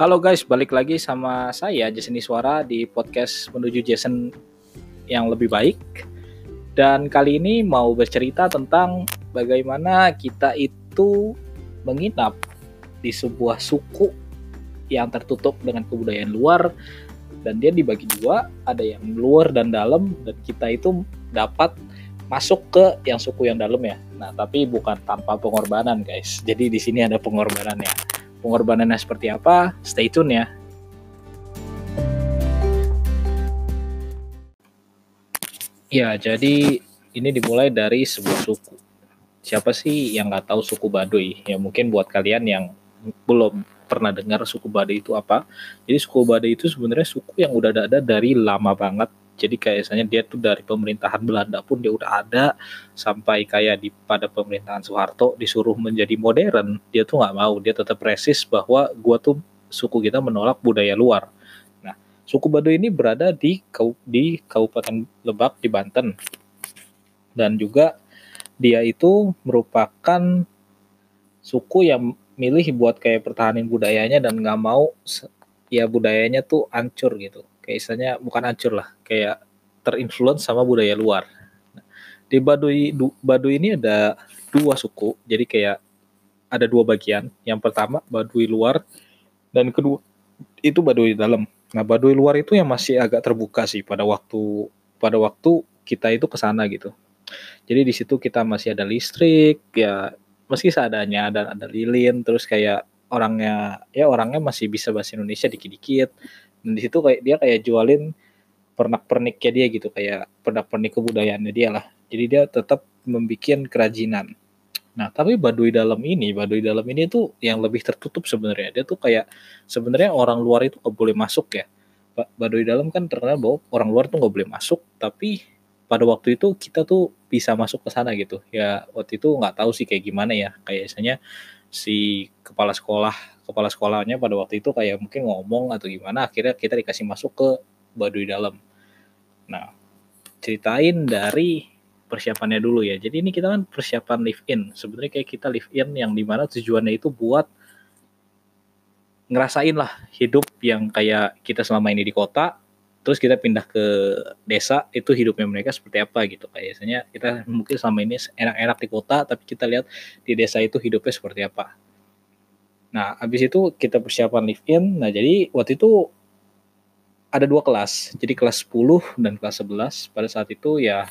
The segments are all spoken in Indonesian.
Halo guys, balik lagi sama saya Jason Iswara di podcast menuju Jason yang lebih baik. Dan kali ini mau bercerita tentang bagaimana kita itu menginap di sebuah suku yang tertutup dengan kebudayaan luar dan dia dibagi dua, ada yang luar dan dalam dan kita itu dapat masuk ke yang suku yang dalam ya. Nah, tapi bukan tanpa pengorbanan, guys. Jadi di sini ada pengorbanannya. Pengorbanannya seperti apa? Stay tune ya. Ya, jadi ini dimulai dari sebuah suku. Siapa sih yang nggak tahu suku Baduy? Ya mungkin buat kalian yang belum pernah dengar suku Baduy itu apa. Jadi suku Baduy itu sebenarnya suku yang udah ada dari lama banget jadi kayak misalnya dia tuh dari pemerintahan Belanda pun dia udah ada sampai kayak di pada pemerintahan Soeharto disuruh menjadi modern dia tuh nggak mau. Dia tetap resis bahwa gua tuh suku kita menolak budaya luar. Nah suku Baduy ini berada di di Kabupaten Lebak di Banten. Dan juga dia itu merupakan suku yang milih buat kayak pertahanin budayanya dan nggak mau ya budayanya tuh hancur gitu kayak istilahnya bukan hancur lah kayak terinfluence sama budaya luar. Di Baduy Baduy ini ada dua suku jadi kayak ada dua bagian. Yang pertama Baduy luar dan kedua itu Baduy dalam. Nah Baduy luar itu yang masih agak terbuka sih pada waktu pada waktu kita itu ke sana gitu. Jadi di situ kita masih ada listrik ya meski seadanya ada ada lilin terus kayak orangnya ya orangnya masih bisa bahasa Indonesia dikit-dikit dan di situ kayak dia kayak jualin pernak-perniknya dia gitu kayak pernak-pernik kebudayaannya dia lah. Jadi dia tetap membuat kerajinan. Nah tapi Baduy dalam ini Baduy dalam ini tuh yang lebih tertutup sebenarnya. Dia tuh kayak sebenarnya orang luar itu nggak boleh masuk ya. Baduy dalam kan terkenal bahwa orang luar tuh nggak boleh masuk tapi pada waktu itu kita tuh bisa masuk ke sana gitu. Ya waktu itu nggak tahu sih kayak gimana ya. Kayak misalnya si kepala sekolah kepala sekolahnya pada waktu itu kayak mungkin ngomong atau gimana akhirnya kita dikasih masuk ke Baduy dalam. Nah, ceritain dari persiapannya dulu ya. Jadi ini kita kan persiapan live in. Sebenarnya kayak kita live in yang di mana tujuannya itu buat ngerasain lah hidup yang kayak kita selama ini di kota, terus kita pindah ke desa itu hidupnya mereka seperti apa gitu kayak biasanya kita mungkin selama ini enak-enak di kota tapi kita lihat di desa itu hidupnya seperti apa Nah, habis itu kita persiapan live in. Nah, jadi waktu itu ada dua kelas. Jadi kelas 10 dan kelas 11. Pada saat itu ya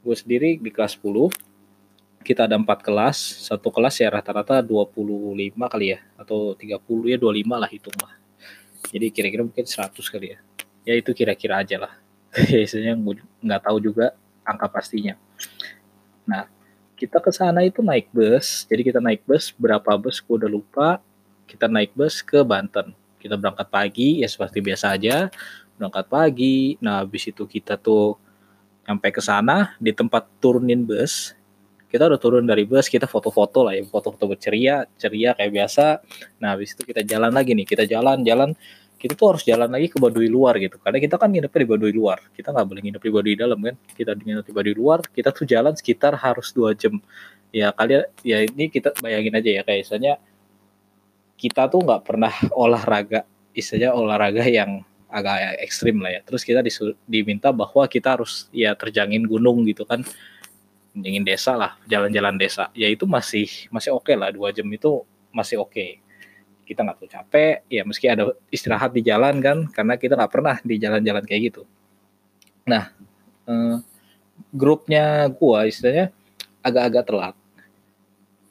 gue sendiri di kelas 10. Kita ada empat kelas. Satu kelas ya rata-rata 25 kali ya. Atau 30 ya 25 lah hitung lah. Jadi kira-kira mungkin 100 kali ya. Ya itu kira-kira aja lah. Biasanya nggak tahu juga angka pastinya. Nah, kita ke sana itu naik bus. Jadi kita naik bus, berapa bus gue udah lupa. Kita naik bus ke Banten. Kita berangkat pagi, ya seperti biasa aja. Berangkat pagi. Nah, habis itu kita tuh sampai ke sana di tempat turunin bus. Kita udah turun dari bus, kita foto-foto lah ya, foto-foto berceria, ceria kayak biasa. Nah, habis itu kita jalan lagi nih, kita jalan-jalan kita tuh harus jalan lagi ke Baduy luar gitu. Karena kita kan nginepnya di Baduy luar. Kita nggak boleh nginep di Baduy dalam kan? Kita nginep di Baduy luar kita tuh jalan sekitar harus dua jam. Ya kalian ya ini kita bayangin aja ya kayak misalnya kita tuh nggak pernah olahraga. Istilahnya olahraga yang agak ekstrim lah ya. Terus kita diminta bahwa kita harus ya terjangin gunung gitu kan. Terjangin desa lah jalan-jalan desa. Ya itu masih masih oke okay lah. Dua jam itu masih oke. okay kita nggak tahu capek ya meski ada istirahat di jalan kan karena kita nggak pernah di jalan-jalan kayak gitu. Nah eh, grupnya gua istilahnya agak-agak telat.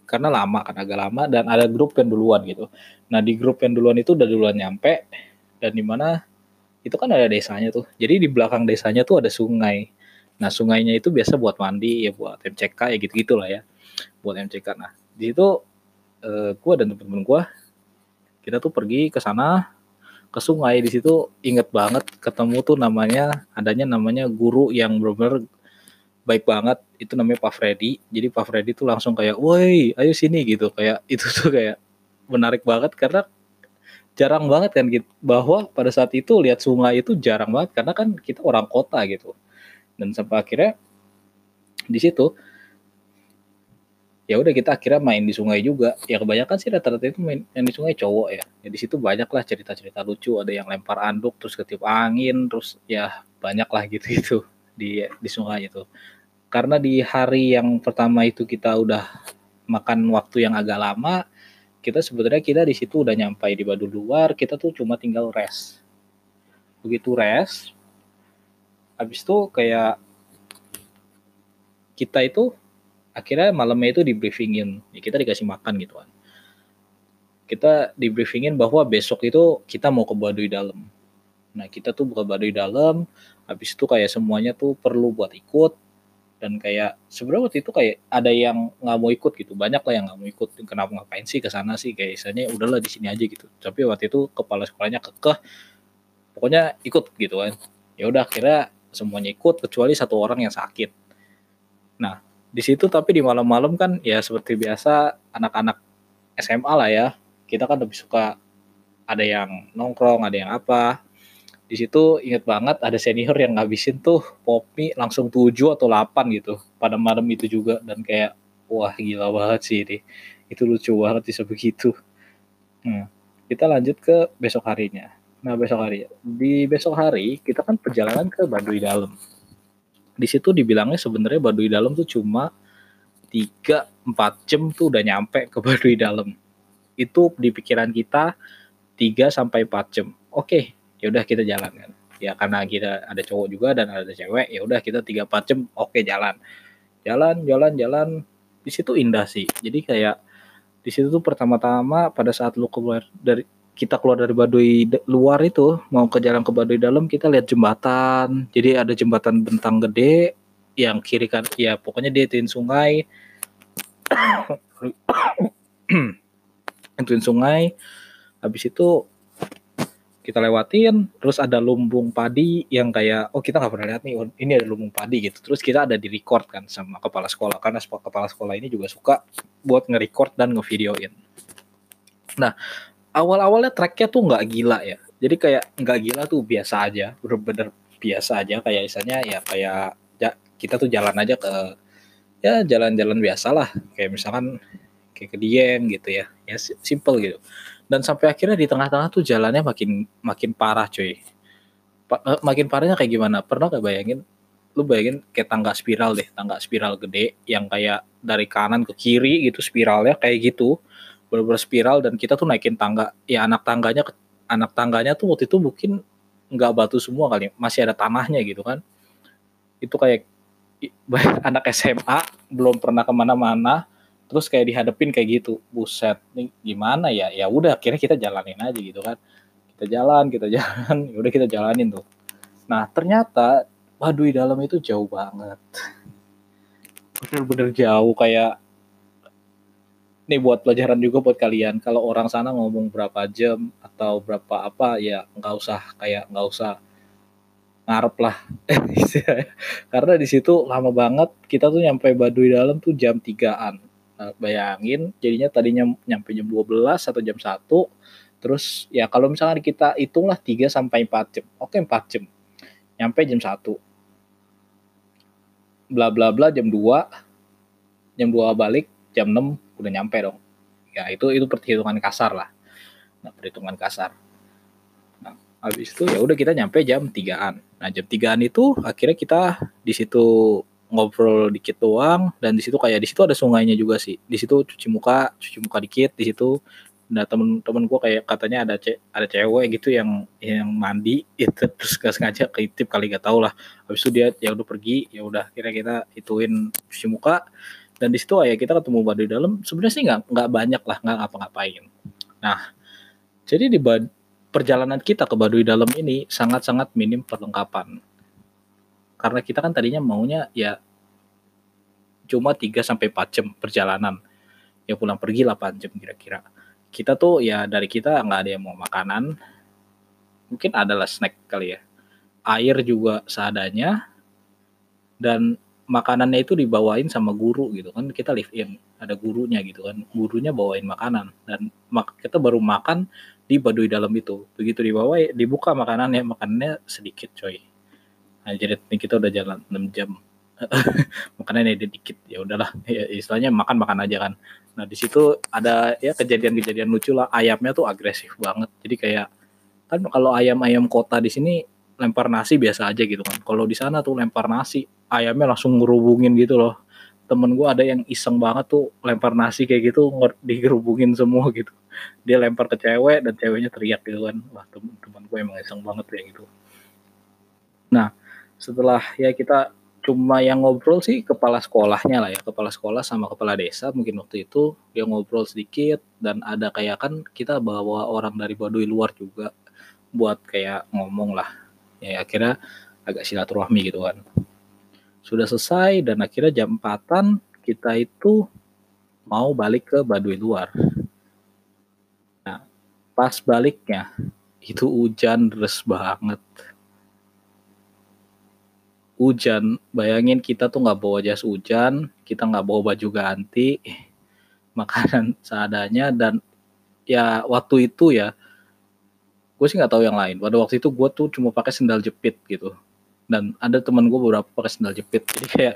Karena lama kan agak lama dan ada grup yang duluan gitu. Nah di grup yang duluan itu udah duluan nyampe dan di mana itu kan ada desanya tuh. Jadi di belakang desanya tuh ada sungai. Nah sungainya itu biasa buat mandi ya buat MCK ya gitu gitulah ya. Buat MCK nah di situ eh, gua dan temen-temen gua kita tuh pergi ke sana ke sungai. Di situ inget banget ketemu tuh namanya adanya namanya guru yang benar-benar baik banget. Itu namanya Pak Freddy jadi Pak Freddy tuh langsung kayak woi ayo sini gitu. Kayak itu tuh kayak menarik banget karena jarang banget kan gitu bahwa pada saat itu lihat sungai itu jarang banget karena kan kita orang kota gitu. Dan sampai akhirnya di situ ya udah kita akhirnya main di sungai juga. Ya kebanyakan sih rata-rata itu main yang di sungai cowok ya. Ya di situ banyak lah cerita-cerita lucu. Ada yang lempar anduk terus ketiup angin terus ya banyak lah gitu itu di di sungai itu. Karena di hari yang pertama itu kita udah makan waktu yang agak lama kita sebenarnya kita di situ udah nyampai di Badu luar kita tuh cuma tinggal rest. Begitu rest habis itu kayak kita itu akhirnya malamnya itu di briefingin ya kita dikasih makan gitu kan. Kita di briefingin bahwa besok itu kita mau ke Baduy dalam nah kita tuh buka Baduy dalam habis itu kayak semuanya tuh perlu buat ikut. Dan kayak sebenarnya waktu itu kayak ada yang nggak mau ikut gitu. Banyak lah yang nggak mau ikut. Kenapa ngapain sih ke sana sih? Kayak misalnya udahlah di sini aja gitu. Tapi waktu itu kepala sekolahnya kekeh. Pokoknya ikut gitu kan. Ya udah akhirnya semuanya ikut kecuali satu orang yang sakit. Nah di situ tapi di malam-malam kan ya seperti biasa anak-anak SMA lah ya. Kita kan lebih suka ada yang nongkrong ada yang apa. Di situ inget banget ada senior yang ngabisin tuh popi langsung 7 atau 8 gitu. Pada malam itu juga dan kayak wah gila banget sih ini. Itu lucu banget bisa begitu hmm. kita lanjut ke besok harinya. Nah besok hari. Di besok hari kita kan perjalanan ke Baduy Dalam di situ dibilangnya sebenarnya Baduy Dalam tuh cuma 3 4 jam tuh udah nyampe ke Baduy Dalam. Itu di pikiran kita 3 sampai 4 jam. Oke, ya udah kita jalan kan. Ya karena kita ada cowok juga dan ada cewek, ya udah kita 3 4 jam oke jalan. Jalan, jalan, jalan. Di situ indah sih. Jadi kayak di situ tuh pertama-tama pada saat lu keluar dari kita keluar dari Baduy luar itu mau ke jalan ke Baduy dalam kita lihat jembatan. Jadi ada jembatan bentang gede yang kiri kan ya pokoknya dia ituin sungai. Ituin sungai. Habis itu kita lewatin terus ada lumbung padi yang kayak oh kita nggak pernah lihat nih oh, ini ada lumbung padi gitu. Terus kita ada di record kan sama kepala sekolah karena kepala sekolah ini juga suka buat nge-record dan ngevideoin. Nah awal-awalnya tracknya tuh nggak gila ya. Jadi kayak nggak gila tuh biasa aja bener-bener biasa aja. Kayak misalnya ya kayak ya, kita tuh jalan aja ke ya jalan-jalan biasa lah. Kayak misalkan kayak ke Dieng gitu ya. Ya simple gitu. Dan sampai akhirnya di tengah-tengah tuh jalannya makin makin parah cuy. Pa, eh, makin parahnya kayak gimana? Pernah gak bayangin? Lu bayangin kayak tangga spiral deh tangga spiral gede yang kayak dari kanan ke kiri gitu spiralnya kayak gitu bener-bener spiral dan kita tuh naikin tangga. Ya anak tangganya anak tangganya tuh waktu itu mungkin nggak batu semua kali masih ada tanahnya gitu kan. Itu kayak anak SMA belum pernah ke mana-mana terus kayak dihadapin kayak gitu. Buset nih gimana ya? Ya udah akhirnya kita jalanin aja gitu kan. Kita jalan kita jalan ya udah kita jalanin tuh. Nah ternyata Baduy dalam itu jauh banget. Bener-bener jauh kayak nih buat pelajaran juga buat kalian. Kalau orang sana ngomong berapa jam atau berapa apa ya nggak usah kayak nggak usah ngarep lah. Karena di situ lama banget kita tuh nyampe Baduy dalam tuh jam 3an nah, bayangin jadinya tadinya nyampe jam 12 atau jam 1 terus ya kalau misalnya kita hitunglah 3 sampai 4 jam. Oke 4 jam. Nyampe jam 1 bla bla bla jam 2 jam 2 balik jam 6 udah nyampe dong. Ya itu itu perhitungan kasar lah. Nah perhitungan kasar. Nah habis itu ya udah kita nyampe jam 3an nah jam 3an itu akhirnya kita di situ ngobrol dikit doang dan di situ kayak di situ ada sungainya juga sih. Di situ cuci muka cuci muka dikit di situ. Nah temen-temen gue kayak katanya ada ce ada cewek gitu yang yang mandi itu terus gak sengaja keitip kali gak tau lah. Habis itu dia ya udah pergi ya udah kira kita ituin cuci muka dan di situ ya kita ketemu Baduy dalam sebenarnya sih nggak nggak banyak lah nggak ngapa-ngapain. Nah jadi di bad, perjalanan kita ke Baduy dalam ini sangat-sangat minim perlengkapan. Karena kita kan tadinya maunya ya cuma 3 sampai 4 jam perjalanan. Ya pulang pergi 8 jam kira-kira. Kita tuh ya dari kita nggak ada yang mau makanan. Mungkin adalah snack kali ya. Air juga seadanya. Dan makanannya itu dibawain sama guru gitu kan. Kita live in ada gurunya gitu kan. Gurunya bawain makanan. Dan mak kita baru makan di Baduy dalam itu. Begitu dibawa dibuka makanannya. Makanannya sedikit coy. Nah jadi kita udah jalan 6 jam. Makanannya dikit. Ya udahlah. Ya istilahnya makan makan aja kan. Nah di situ ada ya kejadian-kejadian lucu lah. Ayamnya tuh agresif banget. Jadi kayak kan kalau ayam-ayam kota di sini lempar nasi biasa aja gitu kan. Kalau di sana tuh lempar nasi ayamnya langsung ngerubungin gitu loh. Temen gue ada yang iseng banget tuh lempar nasi kayak gitu digerubungin semua gitu. Dia lempar ke cewek dan ceweknya teriak gitu kan. Wah teman-teman gue emang iseng banget kayak gitu. Nah setelah ya kita cuma yang ngobrol sih kepala sekolahnya lah ya. Kepala sekolah sama kepala desa mungkin waktu itu dia ngobrol sedikit dan ada kayak kan kita bawa orang dari Baduy luar juga buat kayak ngomong lah. Ya akhirnya agak silaturahmi gitu kan sudah selesai dan akhirnya jam 4 kita itu mau balik ke Baduy luar. Nah pas baliknya itu hujan deras banget. Hujan bayangin kita tuh nggak bawa jas hujan kita nggak bawa baju ganti makanan seadanya dan ya waktu itu ya gue sih nggak tahu yang lain. Pada waktu itu gue tuh cuma pakai sendal jepit gitu dan ada teman gue beberapa pakai sendal jepit jadi kayak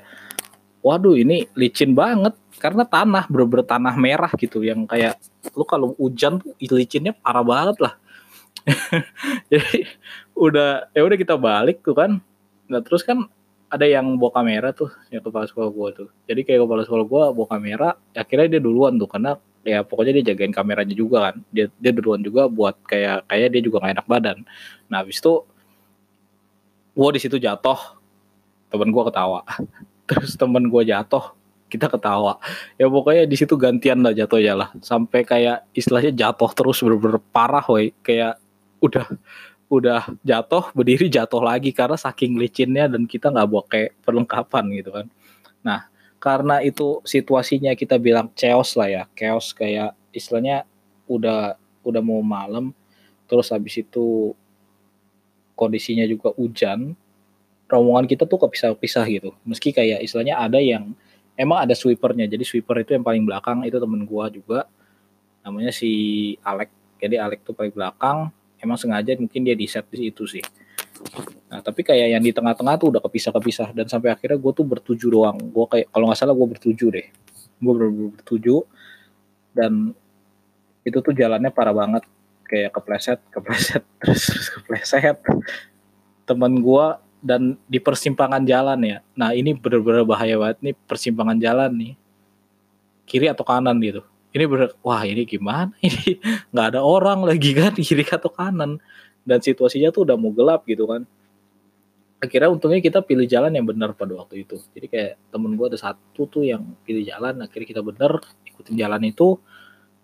waduh ini licin banget karena tanah bener-bener tanah merah gitu yang kayak lu kalau hujan tuh licinnya parah banget lah jadi udah ya udah kita balik tuh kan Nah terus kan ada yang bawa kamera tuh ya kepala sekolah gue tuh. Jadi kayak kepala sekolah gue bawa kamera, akhirnya dia duluan tuh karena ya pokoknya dia jagain kameranya juga kan. Dia dia duluan juga buat kayak kayak dia juga gak enak badan. Nah habis itu gue di situ jatuh, temen gue ketawa. Terus temen gue jatuh, kita ketawa. Ya pokoknya di situ gantian lah jatuhnya lah. Sampai kayak istilahnya jatuh terus bener-bener parah woi. Kayak udah udah jatuh berdiri jatuh lagi karena saking licinnya dan kita nggak kayak perlengkapan gitu kan nah karena itu situasinya kita bilang chaos lah ya chaos kayak istilahnya udah udah mau malam terus habis itu kondisinya juga hujan rombongan kita tuh kepisah-pisah gitu. Meski kayak istilahnya ada yang emang ada sweepernya. Jadi sweeper itu yang paling belakang itu temen gua juga. Namanya si Alek jadi Alek tuh paling belakang. Emang sengaja mungkin dia di set di situ sih. Nah tapi kayak yang di tengah-tengah tuh udah kepisah-kepisah. Dan sampai akhirnya gue tuh bertuju doang. Gue kayak kalau nggak salah gue bertuju deh. Gue ber bertuju. Dan itu tuh jalannya parah banget kayak kepleset kepleset terus, terus kepleset. Teman gue dan di persimpangan jalan ya. Nah ini bener-bener bahaya banget nih persimpangan jalan nih. Kiri atau kanan gitu. Ini bener wah ini gimana ini? Nggak ada orang lagi kan kiri atau kanan. Dan situasinya tuh udah mau gelap gitu kan. Akhirnya untungnya kita pilih jalan yang benar pada waktu itu. Jadi kayak temen gue ada satu tuh yang pilih jalan akhirnya kita bener ikutin jalan itu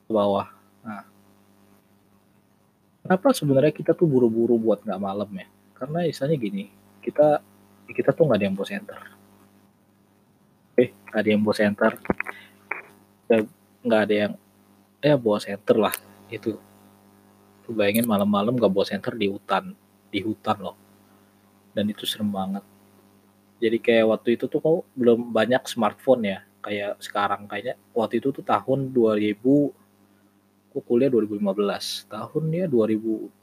ke bawah. Nah kenapa sebenarnya kita tuh buru-buru buat nggak malam ya? Karena misalnya gini kita kita tuh nggak ada yang bawa center eh nggak ada yang bawa center ya, nggak ada yang ya bawa center lah itu tuh bayangin malam-malam gak bawa center di hutan di hutan loh. Dan itu serem banget. Jadi kayak waktu itu tuh kok belum banyak smartphone ya. Kayak sekarang kayaknya waktu itu tuh tahun 2000 aku kuliah 2015 tahun ya 2013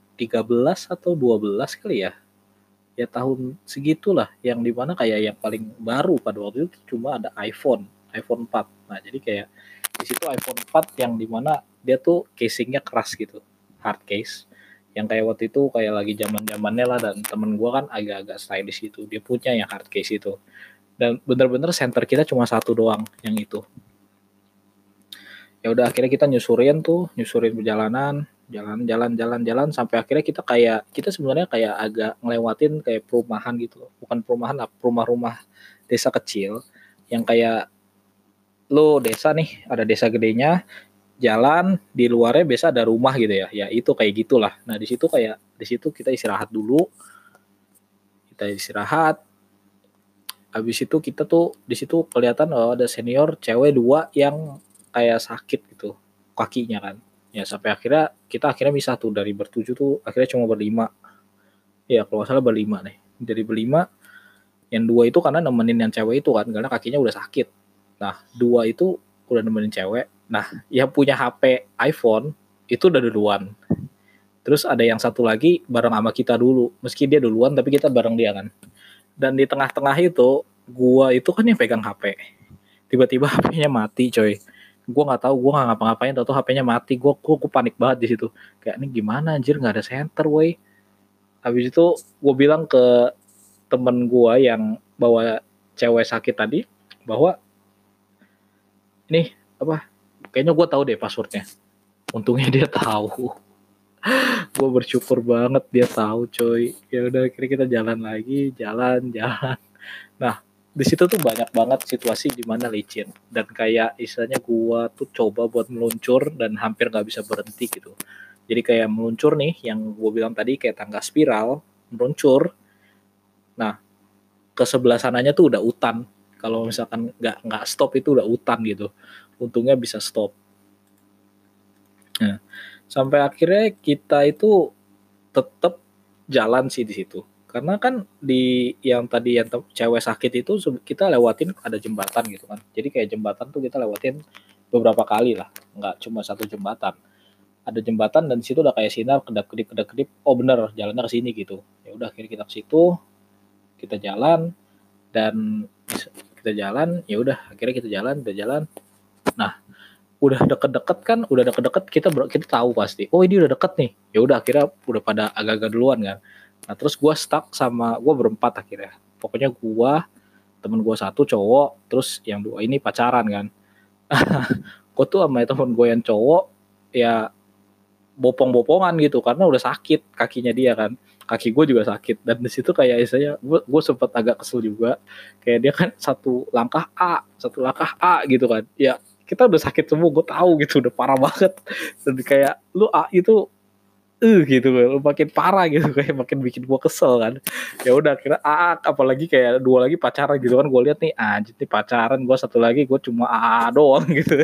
atau 12 kali ya. Ya tahun segitulah yang di mana kayak yang paling baru pada waktu itu cuma ada iPhone iPhone 4 nah jadi kayak di situ iPhone 4 yang di mana dia tuh casingnya keras gitu hard case. Yang kayak waktu itu kayak lagi zaman zamannya lah dan temen gue kan agak-agak stylish gitu. Dia punya yang hard case itu. Dan bener-bener center kita cuma satu doang yang itu ya udah akhirnya kita nyusurin tuh nyusurin perjalanan jalan jalan jalan jalan sampai akhirnya kita kayak kita sebenarnya kayak agak ngelewatin kayak perumahan gitu bukan perumahan lah rumah-rumah desa kecil yang kayak lo desa nih ada desa gedenya jalan di luarnya biasa ada rumah gitu ya. Ya itu kayak gitulah. Nah di situ kayak di situ kita istirahat dulu. Kita istirahat. Habis itu kita tuh di situ kelihatan oh ada senior cewek dua yang kayak sakit gitu kakinya kan ya sampai akhirnya kita akhirnya bisa tuh dari bertujuh tuh akhirnya cuma berlima ya kalau nggak salah berlima nih dari berlima yang dua itu karena nemenin yang cewek itu kan karena kakinya udah sakit Nah, dua itu udah nemenin cewek. Nah, yang punya HP iPhone itu udah duluan. Terus ada yang satu lagi bareng sama kita dulu. Meski dia duluan tapi kita bareng dia kan. Dan di tengah-tengah itu gua itu kan yang pegang HP tiba-tiba HP-nya mati coy gue nggak tahu gue nggak ngapa-ngapain atau HP-nya mati. Gue gue panik banget di situ. Kayak ini gimana anjir? Nggak ada center woi. Habis itu gue bilang ke temen gue yang bawa cewek sakit tadi bahwa ini apa kayaknya gue tahu deh passwordnya. Untungnya dia tahu. Gue bersyukur banget dia tahu coy. Ya udah kira kita jalan lagi. Jalan jalan. Nah di situ tuh banyak banget situasi di mana licin. Dan kayak istilahnya gua tuh coba buat meluncur dan hampir nggak bisa berhenti gitu. Jadi kayak meluncur nih yang gua bilang tadi kayak tangga spiral meluncur. Nah ke sebelah sananya tuh udah hutan. Kalau misalkan nggak nggak stop itu udah hutan gitu. Untungnya bisa stop. Nah sampai akhirnya kita itu tetap jalan sih di situ karena kan di yang tadi yang cewek sakit itu kita lewatin ada jembatan gitu kan. Jadi kayak jembatan tuh kita lewatin beberapa kali lah nggak cuma satu jembatan. Ada jembatan dan situ udah kayak sinar kedap kedip kedap kedip. Oh bener jalannya ke sini gitu. Ya udah akhirnya kita ke situ kita jalan dan kita jalan ya udah akhirnya kita jalan udah jalan. Nah udah deket-deket kan udah deket-deket kita kita tahu pasti oh ini udah deket nih. Ya udah akhirnya udah pada agak-agak duluan kan Nah terus gue stuck sama gue berempat akhirnya. Pokoknya gue temen gue satu cowok, terus yang dua ini pacaran kan. gue tuh sama temen gue yang cowok ya bopong-bopongan gitu karena udah sakit kakinya dia kan kaki gue juga sakit dan di situ kayak saya gue gue sempet agak kesel juga kayak dia kan satu langkah A satu langkah A gitu kan ya kita udah sakit semua gue tahu gitu udah parah banget dan kayak lu A itu uh gitu lu makin parah gitu kayak makin bikin gua kesel kan. Ya udah kira ah apalagi kayak dua lagi pacaran gitu kan gua lihat nih anjir nih pacaran gua satu lagi gua cuma ah doang gitu.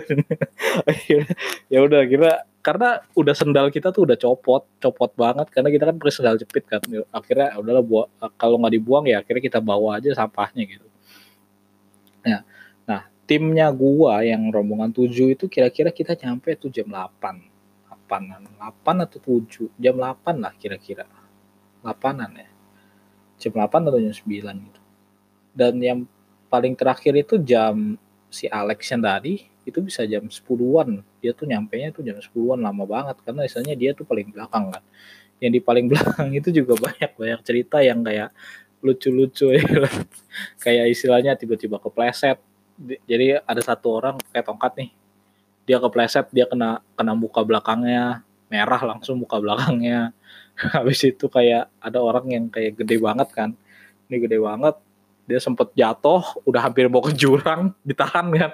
Ya udah kira karena udah sendal kita tuh udah copot copot banget karena kita kan pakai sendal jepit kan. Akhirnya ya udahlah buat kalau nggak dibuang ya akhirnya kita bawa aja sampahnya gitu. Ya nah timnya gua yang rombongan tujuh itu kira-kira kita nyampe tuh jam 8 8 8 atau 7 jam 8 lah kira-kira. 8an ya. Jam 8 atau jam 9 gitu. Dan yang paling terakhir itu jam si Alex yang tadi itu bisa jam 10-an dia tuh nyampe nya tuh jam 10-an lama banget. Karena misalnya dia tuh paling belakang kan. Yang di paling belakang itu juga banyak banyak cerita yang kayak lucu-lucu ya. Kayak istilahnya tiba-tiba kepleset. Jadi ada satu orang kayak tongkat nih dia kepleset dia kena kena muka belakangnya merah langsung muka belakangnya. Habis itu kayak ada orang yang kayak gede banget kan. Ini gede banget dia sempet jatuh udah hampir mau ke jurang ditahan kan.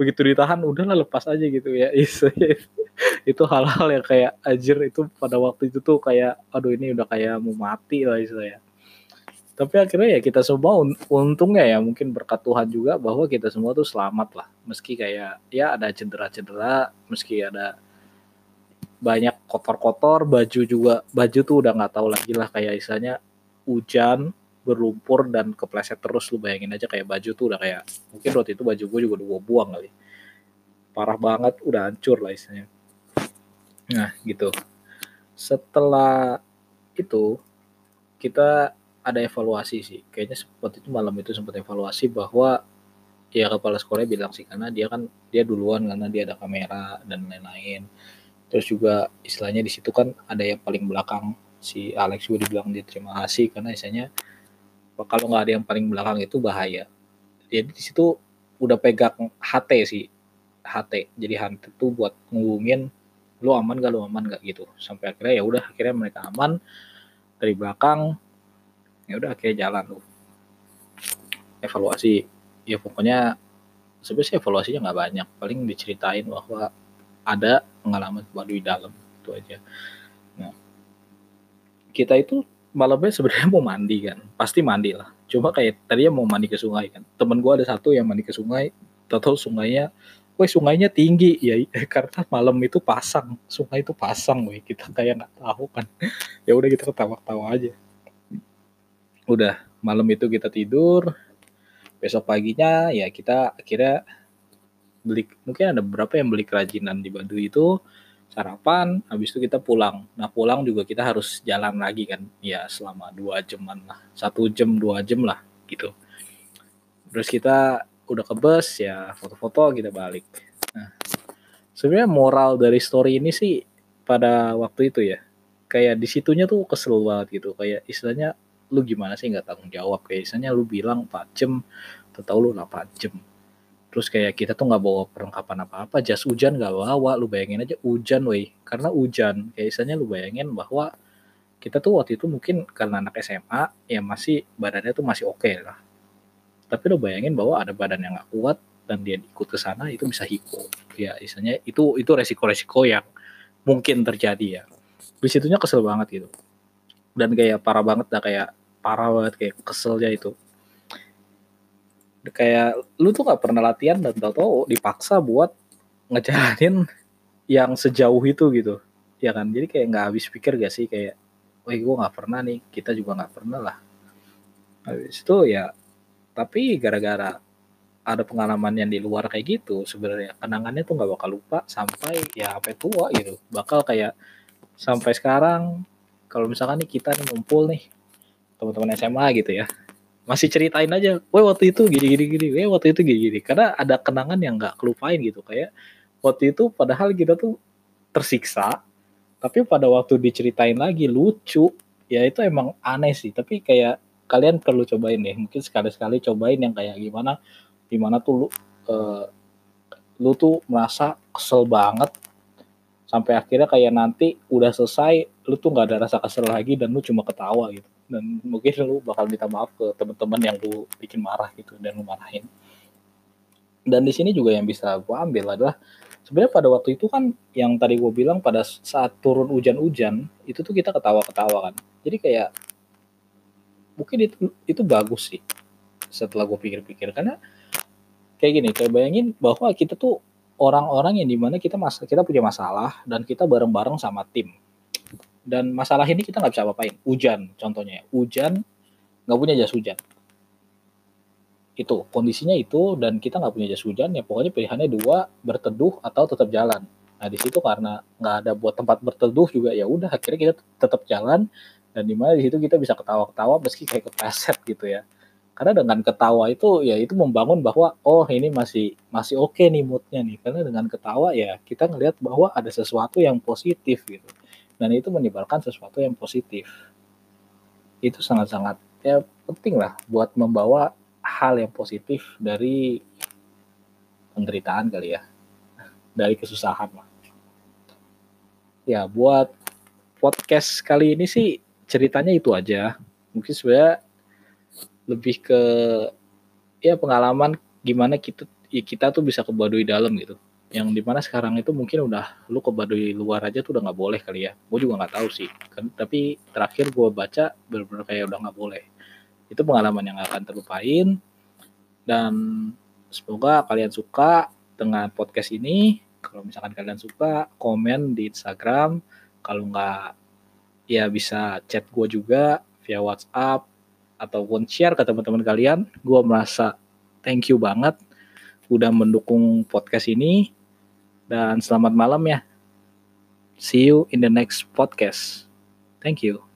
Begitu ditahan udahlah lepas aja gitu ya. Itu hal-hal yang kayak ajir itu pada waktu itu tuh kayak aduh ini udah kayak mau mati lah istilahnya tapi akhirnya ya kita semua untungnya ya mungkin berkat Tuhan juga bahwa kita semua tuh selamat lah. Meski kayak ya ada cedera-cedera meski ada banyak kotor-kotor baju juga baju tuh udah nggak tahu lagi lah kayak istilahnya hujan berlumpur dan kepleset terus. Lu bayangin aja kayak baju tuh udah kayak mungkin waktu itu baju gue juga udah buang kali. Parah banget udah hancur lah istilahnya. Nah gitu. Setelah itu kita ada evaluasi sih. Kayaknya seperti itu malam itu sempat evaluasi bahwa ya kepala sekolahnya bilang sih karena dia kan dia duluan karena dia ada kamera dan lain-lain. Terus juga istilahnya di situ kan ada yang paling belakang si Alex juga dibilang dia terima kasih karena istilahnya kalau nggak ada yang paling belakang itu bahaya. Jadi di situ udah pegang HT sih HT. Jadi HT itu buat ngubungin lu aman gak lu aman gak gitu. Sampai akhirnya ya udah akhirnya mereka aman dari belakang ya udah akhirnya jalan tuh. Evaluasi ya pokoknya sebenarnya evaluasinya nggak banyak. Paling diceritain bahwa ada pengalaman di dalam itu aja. Nah kita itu malamnya sebenarnya mau mandi kan. Pasti mandi lah. Cuma kayak tadinya mau mandi ke sungai kan. Temen gue ada satu yang mandi ke sungai. Tahu sungainya Woi sungainya tinggi. Ya karena malam itu pasang. Sungai itu pasang woi. Kita kayak nggak tahu kan. Ya udah kita ketawa-ketawa aja udah malam itu kita tidur. Besok paginya ya kita akhirnya beli mungkin ada beberapa yang beli kerajinan di Badu itu sarapan habis itu kita pulang. Nah pulang juga kita harus jalan lagi kan ya selama dua jaman lah satu jam dua jam lah gitu. Terus kita udah ke bus ya foto-foto kita balik. Nah sebenarnya moral dari story ini sih pada waktu itu ya kayak di situnya tuh kesel banget gitu. Kayak istilahnya lu gimana sih nggak tanggung jawab? Kayak istilahnya lu bilang 4 jam tahu lu 8 jam terus kayak kita tuh nggak bawa perlengkapan apa-apa jas hujan nggak bawa lu bayangin aja hujan woi. Karena hujan kayak istilahnya lu bayangin bahwa kita tuh waktu itu mungkin karena anak SMA ya masih badannya tuh masih oke okay lah. Tapi lo bayangin bahwa ada badan yang gak kuat dan dia ikut ke sana itu bisa hiko. Ya istilahnya itu itu resiko-resiko yang mungkin terjadi ya. Di situnya kesel banget gitu dan kayak parah banget dah kayak parah banget kayak keselnya itu. Kayak lu tuh gak pernah latihan dan tau-tau dipaksa buat ngejalanin yang sejauh itu gitu. Ya kan? Jadi kayak nggak habis pikir gak sih? Kayak wah gue nggak pernah nih kita juga nggak pernah lah. Habis itu ya tapi gara-gara ada pengalaman yang di luar kayak gitu sebenarnya kenangannya tuh nggak bakal lupa sampai ya sampai tua gitu. Bakal kayak sampai sekarang kalau misalkan nih kita nih ngumpul nih teman-teman SMA gitu ya masih ceritain aja, wah waktu itu gini gini gini, wah waktu itu gini gini, karena ada kenangan yang nggak kelupain gitu kayak waktu itu padahal kita tuh tersiksa, tapi pada waktu diceritain lagi lucu, ya itu emang aneh sih, tapi kayak kalian perlu cobain deh, mungkin sekali-sekali cobain yang kayak gimana, gimana tuh lu, uh, lu tuh merasa kesel banget sampai akhirnya kayak nanti udah selesai lu tuh nggak ada rasa kesel lagi dan lu cuma ketawa gitu. Dan mungkin lu bakal minta maaf ke teman-teman yang lu bikin marah gitu dan lu marahin. Dan di sini juga yang bisa gue ambil adalah sebenarnya pada waktu itu kan yang tadi gue bilang pada saat turun hujan-hujan itu tuh kita ketawa-ketawa kan. Jadi kayak mungkin itu itu bagus sih setelah gue pikir-pikir. Karena kayak gini kayak bayangin bahwa kita tuh orang-orang yang di mana kita mas kita punya masalah dan kita bareng-bareng sama tim. Dan masalah ini kita nggak bisa apa-apain. Hujan contohnya hujan nggak punya jas hujan. Itu kondisinya itu dan kita nggak punya jas hujan ya pokoknya pilihannya dua berteduh atau tetap jalan. Nah di situ karena nggak ada buat tempat berteduh juga ya udah akhirnya kita tetap jalan dan di mana di situ kita bisa ketawa-ketawa meski kayak kepreset gitu ya karena dengan ketawa itu ya itu membangun bahwa oh ini masih masih oke okay nih moodnya nih. Karena dengan ketawa ya kita ngelihat bahwa ada sesuatu yang positif gitu. Dan itu menyebarkan sesuatu yang positif. Itu sangat-sangat ya penting lah buat membawa hal yang positif dari penderitaan kali ya. Dari kesusahan lah. Ya buat podcast kali ini sih ceritanya itu aja. Mungkin sebenarnya lebih ke ya pengalaman gimana kita ya kita tuh bisa ke Baduy dalam gitu. Yang di mana sekarang itu mungkin udah lu ke Baduy luar aja tuh udah nggak boleh kali ya. Gue juga nggak tahu sih. Kan tapi terakhir gue baca benar-benar kayak udah nggak boleh. Itu pengalaman yang akan terlupain. Dan semoga kalian suka dengan podcast ini. Kalau misalkan kalian suka komen di Instagram. Kalau nggak ya bisa chat gue juga via WhatsApp ataupun share ke teman-teman kalian gue merasa thank you banget udah mendukung podcast ini dan selamat malam ya. See you in the next podcast. Thank you.